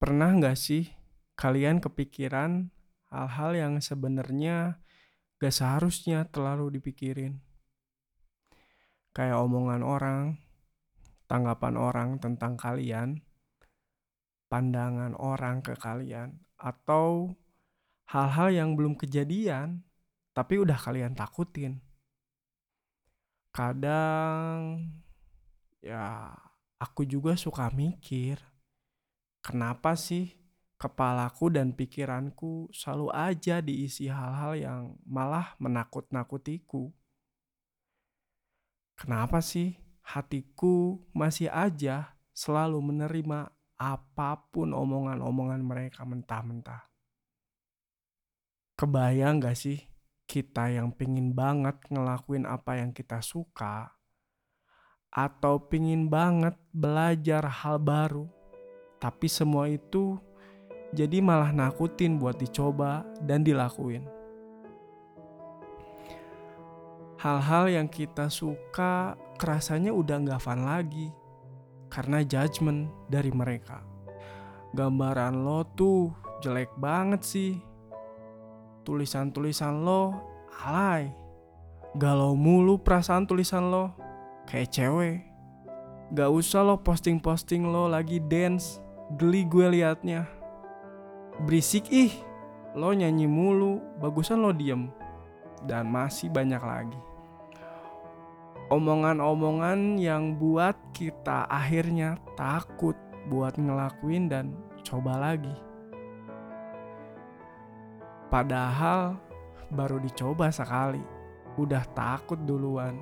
Pernah nggak sih kalian kepikiran hal-hal yang sebenarnya gak seharusnya terlalu dipikirin? Kayak omongan orang, tanggapan orang tentang kalian, pandangan orang ke kalian, atau hal-hal yang belum kejadian tapi udah kalian takutin. Kadang ya aku juga suka mikir, kenapa sih kepalaku dan pikiranku selalu aja diisi hal-hal yang malah menakut-nakutiku? Kenapa sih hatiku masih aja selalu menerima apa pun omongan-omongan mereka mentah-mentah? Kebayang gak sih kita yang pingin banget ngelakuin apa yang kita suka atau pingin banget belajar hal baru tapi semua itu jadi malah nakutin buat dicoba dan dilakuin. Hal-hal yang kita suka kerasanya udah gak fun lagi karena judgement dari mereka. Gambaran lo tuh jelek banget sih tulisan-tulisan lo alay. Galau mulu perasaan tulisan lo kayak cewek. Gak usah lo posting-posting lo lagi dance, geli gue liatnya. Berisik ih, lo nyanyi mulu, bagusan lo diem. Dan masih banyak lagi. Omongan-omongan yang buat kita akhirnya takut buat ngelakuin dan coba lagi. Padahal baru dicoba sekali, udah takut duluan.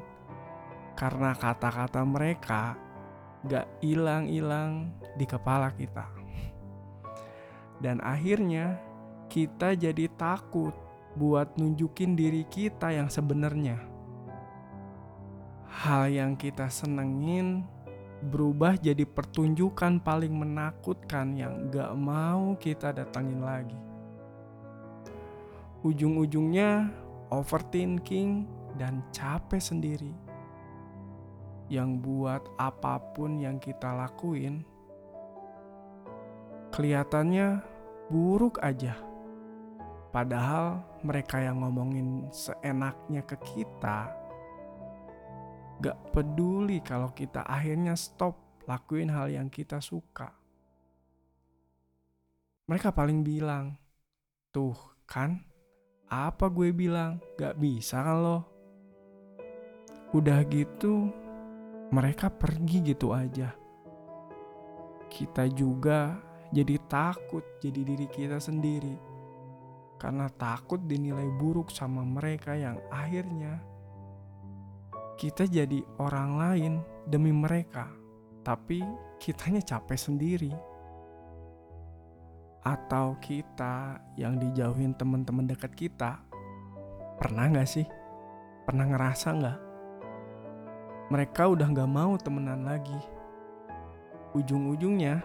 Karena kata-kata mereka gak hilang-hilang di kepala kita. Dan akhirnya kita jadi takut buat nunjukin diri kita yang sebenarnya. Hal yang kita senengin berubah jadi pertunjukan paling menakutkan yang gak mau kita datangin lagi ujung-ujungnya overthinking dan capek sendiri yang buat apa pun yang kita lakuin kelihatannya buruk aja padahal mereka yang ngomongin seenaknya ke kita gak peduli kalau kita akhirnya stop lakuin hal yang kita suka mereka paling bilang tuh kan apa gue bilang? Gak bisa kan lo? Udah gitu, mereka pergi gitu aja. Kita juga jadi takut jadi diri kita sendiri. Karena takut dinilai buruk sama mereka yang akhirnya kita jadi orang lain demi mereka. Tapi kitanya capek sendiri atau kita yang dijauhin teman-teman dekat kita pernah nggak sih pernah ngerasa nggak mereka udah nggak mau temenan lagi. Ujung-ujungnya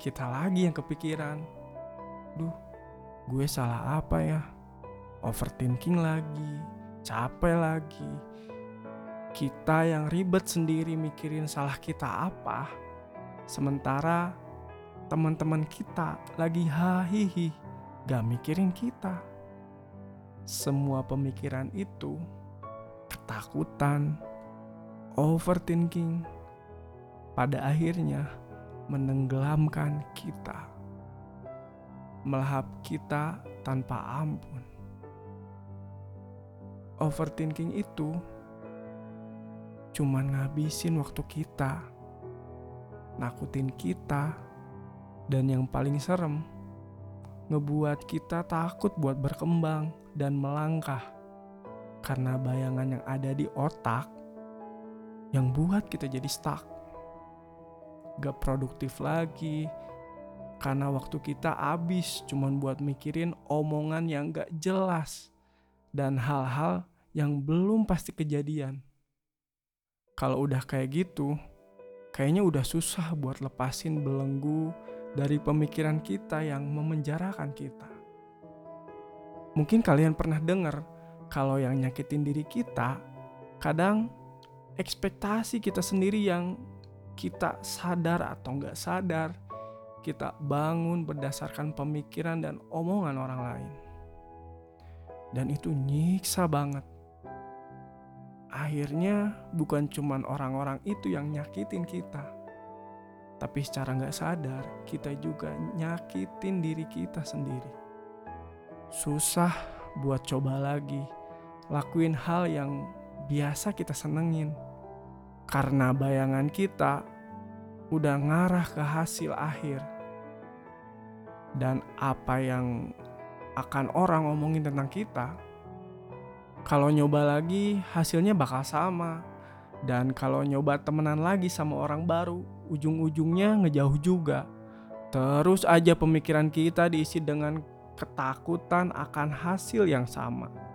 kita lagi yang kepikiran. Duh gue salah apa ya? Overthinking lagi capek lagi. Kita yang ribet sendiri mikirin salah kita apa sementara teman-teman kita lagi hahihi, gak mikirin kita. Semua pemikiran itu ketakutan, overthinking, pada akhirnya menenggelamkan kita, melahap kita tanpa ampun. Overthinking itu cuma ngabisin waktu kita, nakutin kita dan yang paling serem, ngebuat kita takut buat berkembang dan melangkah. Karena bayangan yang ada di otak yang buat kita jadi stuck. Gak produktif lagi, karena waktu kita habis cuman buat mikirin omongan yang gak jelas dan hal-hal yang belum pasti kejadian. Kalau udah kayak gitu, kayaknya udah susah buat lepasin belenggu dari pemikiran kita yang memenjarakan kita. Mungkin kalian pernah dengar kalau yang nyakitin diri kita, kadang ekspektasi kita sendiri yang kita sadar atau nggak sadar, kita bangun berdasarkan pemikiran dan omongan orang lain. Dan itu nyiksa banget. Akhirnya bukan cuman orang-orang itu yang nyakitin kita. Tapi secara nggak sadar kita juga nyakitin diri kita sendiri. Susah buat coba lagi. Lakuin hal yang biasa kita senengin. Karena bayangan kita udah ngarah ke hasil akhir. Dan apa yang akan orang ngomongin tentang kita, kalau nyoba lagi hasilnya bakal sama. Dan kalau nyoba temenan lagi sama orang baru, ujung-ujungnya ngejauh juga. Terus aja pemikiran kita diisi dengan ketakutan akan hasil yang sama.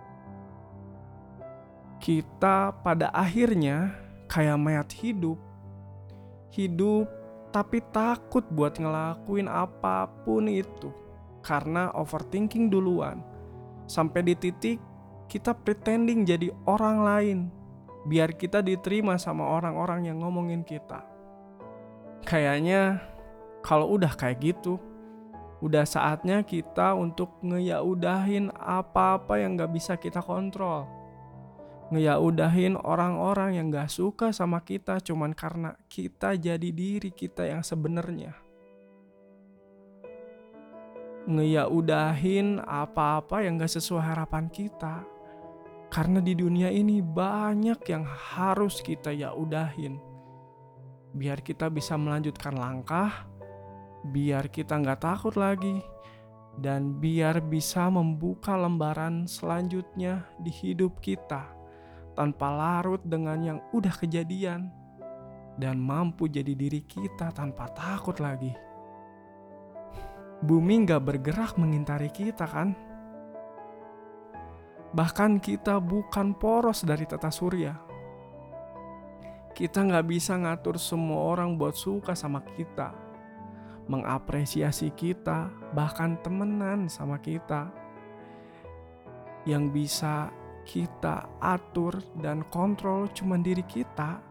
Kita pada akhirnya kayak mayat hidup hidup tapi takut buat ngelakuin apa pun itu karena overthinking duluan. Sampai di titik kita pretending jadi orang lain biar kita diterima sama orang-orang yang ngomongin kita. Kayaknya kalau udah kayak gitu, udah saatnya kita untuk ngeyaudahin apa-apa yang gak bisa kita kontrol ngeyaudahin orang-orang yang gak suka sama kita cuman karena kita jadi diri kita yang sebenarnya. Ngeyaudahin apa-apa yang gak sesuai harapan kita. Karena di dunia ini banyak yang harus kita yaudahin. Biar kita bisa melanjutkan langkah, biar kita nggak takut lagi, dan biar bisa membuka lembaran selanjutnya di hidup kita tanpa larut dengan yang udah kejadian dan mampu jadi diri kita tanpa takut lagi. Bumi gak bergerak mengintari kita kan? Bahkan kita bukan poros dari tata surya. Kita gak bisa ngatur semua orang buat suka sama kita. Mengapresiasi kita, bahkan temenan sama kita. Yang bisa kita atur dan kontrol cuma diri kita,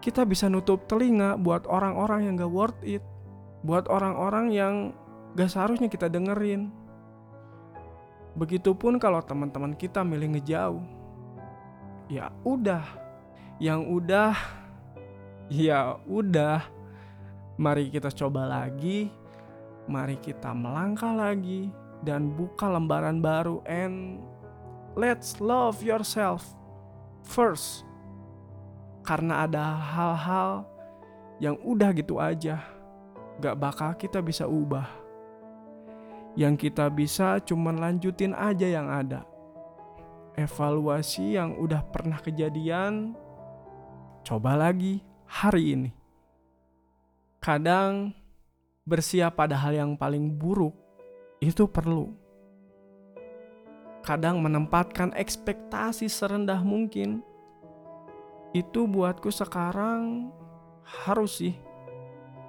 kita bisa nutup telinga buat orang-orang yang gak worth it, buat orang-orang yang gak seharusnya kita dengerin. Begitupun kalau teman-teman kita milih ngejauh. Ya udah, yang udah, ya udah. Mari kita coba lagi, mari kita melangkah lagi dan buka lembaran baru and let's love yourself first. Karena ada hal-hal yang udah gitu aja, gak bakal kita bisa ubah. Yang kita bisa cuman lanjutin aja yang ada. Evaluasi yang udah pernah kejadian, coba lagi hari ini. Kadang bersiap pada hal yang paling buruk itu perlu kadang menempatkan ekspektasi serendah mungkin. Itu buatku sekarang harus sih.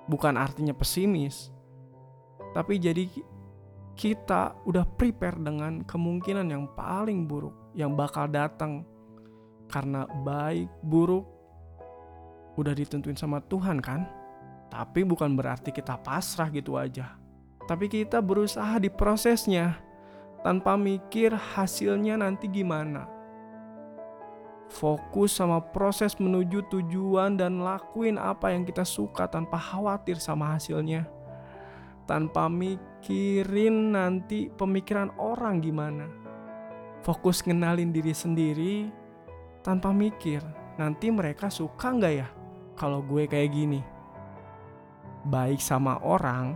Bukan artinya pesimis. Tapi jadi kita udah prepare dengan kemungkinan yang paling buruk yang bakal datang. Karena baik buruk udah ditentuin sama Tuhan kan? Tapi bukan berarti kita pasrah gitu aja. Tapi kita berusaha di prosesnya tanpa mikir hasilnya nanti gimana. Fokus sama proses menuju tujuan dan lakuin apa yang kita suka tanpa khawatir sama hasilnya. Tanpa mikirin nanti pemikiran orang gimana. Fokus ngenalin diri sendiri tanpa mikir nanti mereka suka nggak ya kalau gue kayak gini. Baik sama orang,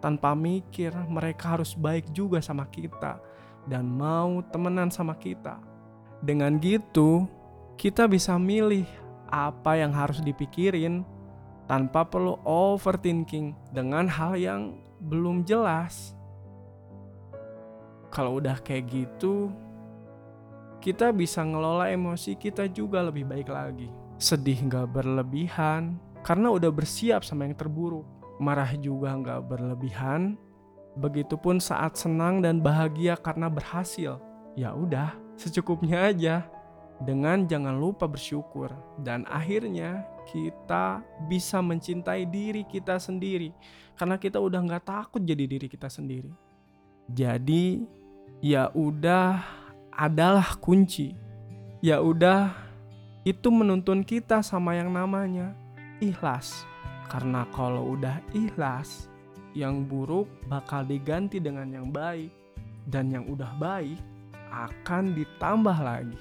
tanpa mikir mereka harus baik juga sama kita dan mau temenan sama kita. Dengan gitu, kita bisa milih apa yang harus dipikirin tanpa perlu overthinking dengan hal yang belum jelas. Kalau udah kayak gitu, kita bisa ngelola emosi kita juga lebih baik lagi. Sedih nggak berlebihan, karena udah bersiap sama yang terburuk marah juga nggak berlebihan. Begitupun saat senang dan bahagia karena berhasil. Ya udah, secukupnya aja. Dengan jangan lupa bersyukur. Dan akhirnya kita bisa mencintai diri kita sendiri karena kita udah nggak takut jadi diri kita sendiri. Jadi ya udah adalah kunci. Ya udah itu menuntun kita sama yang namanya ikhlas. Karena kalau udah ikhlas, yang buruk bakal diganti dengan yang baik dan yang udah baik akan ditambah lagi.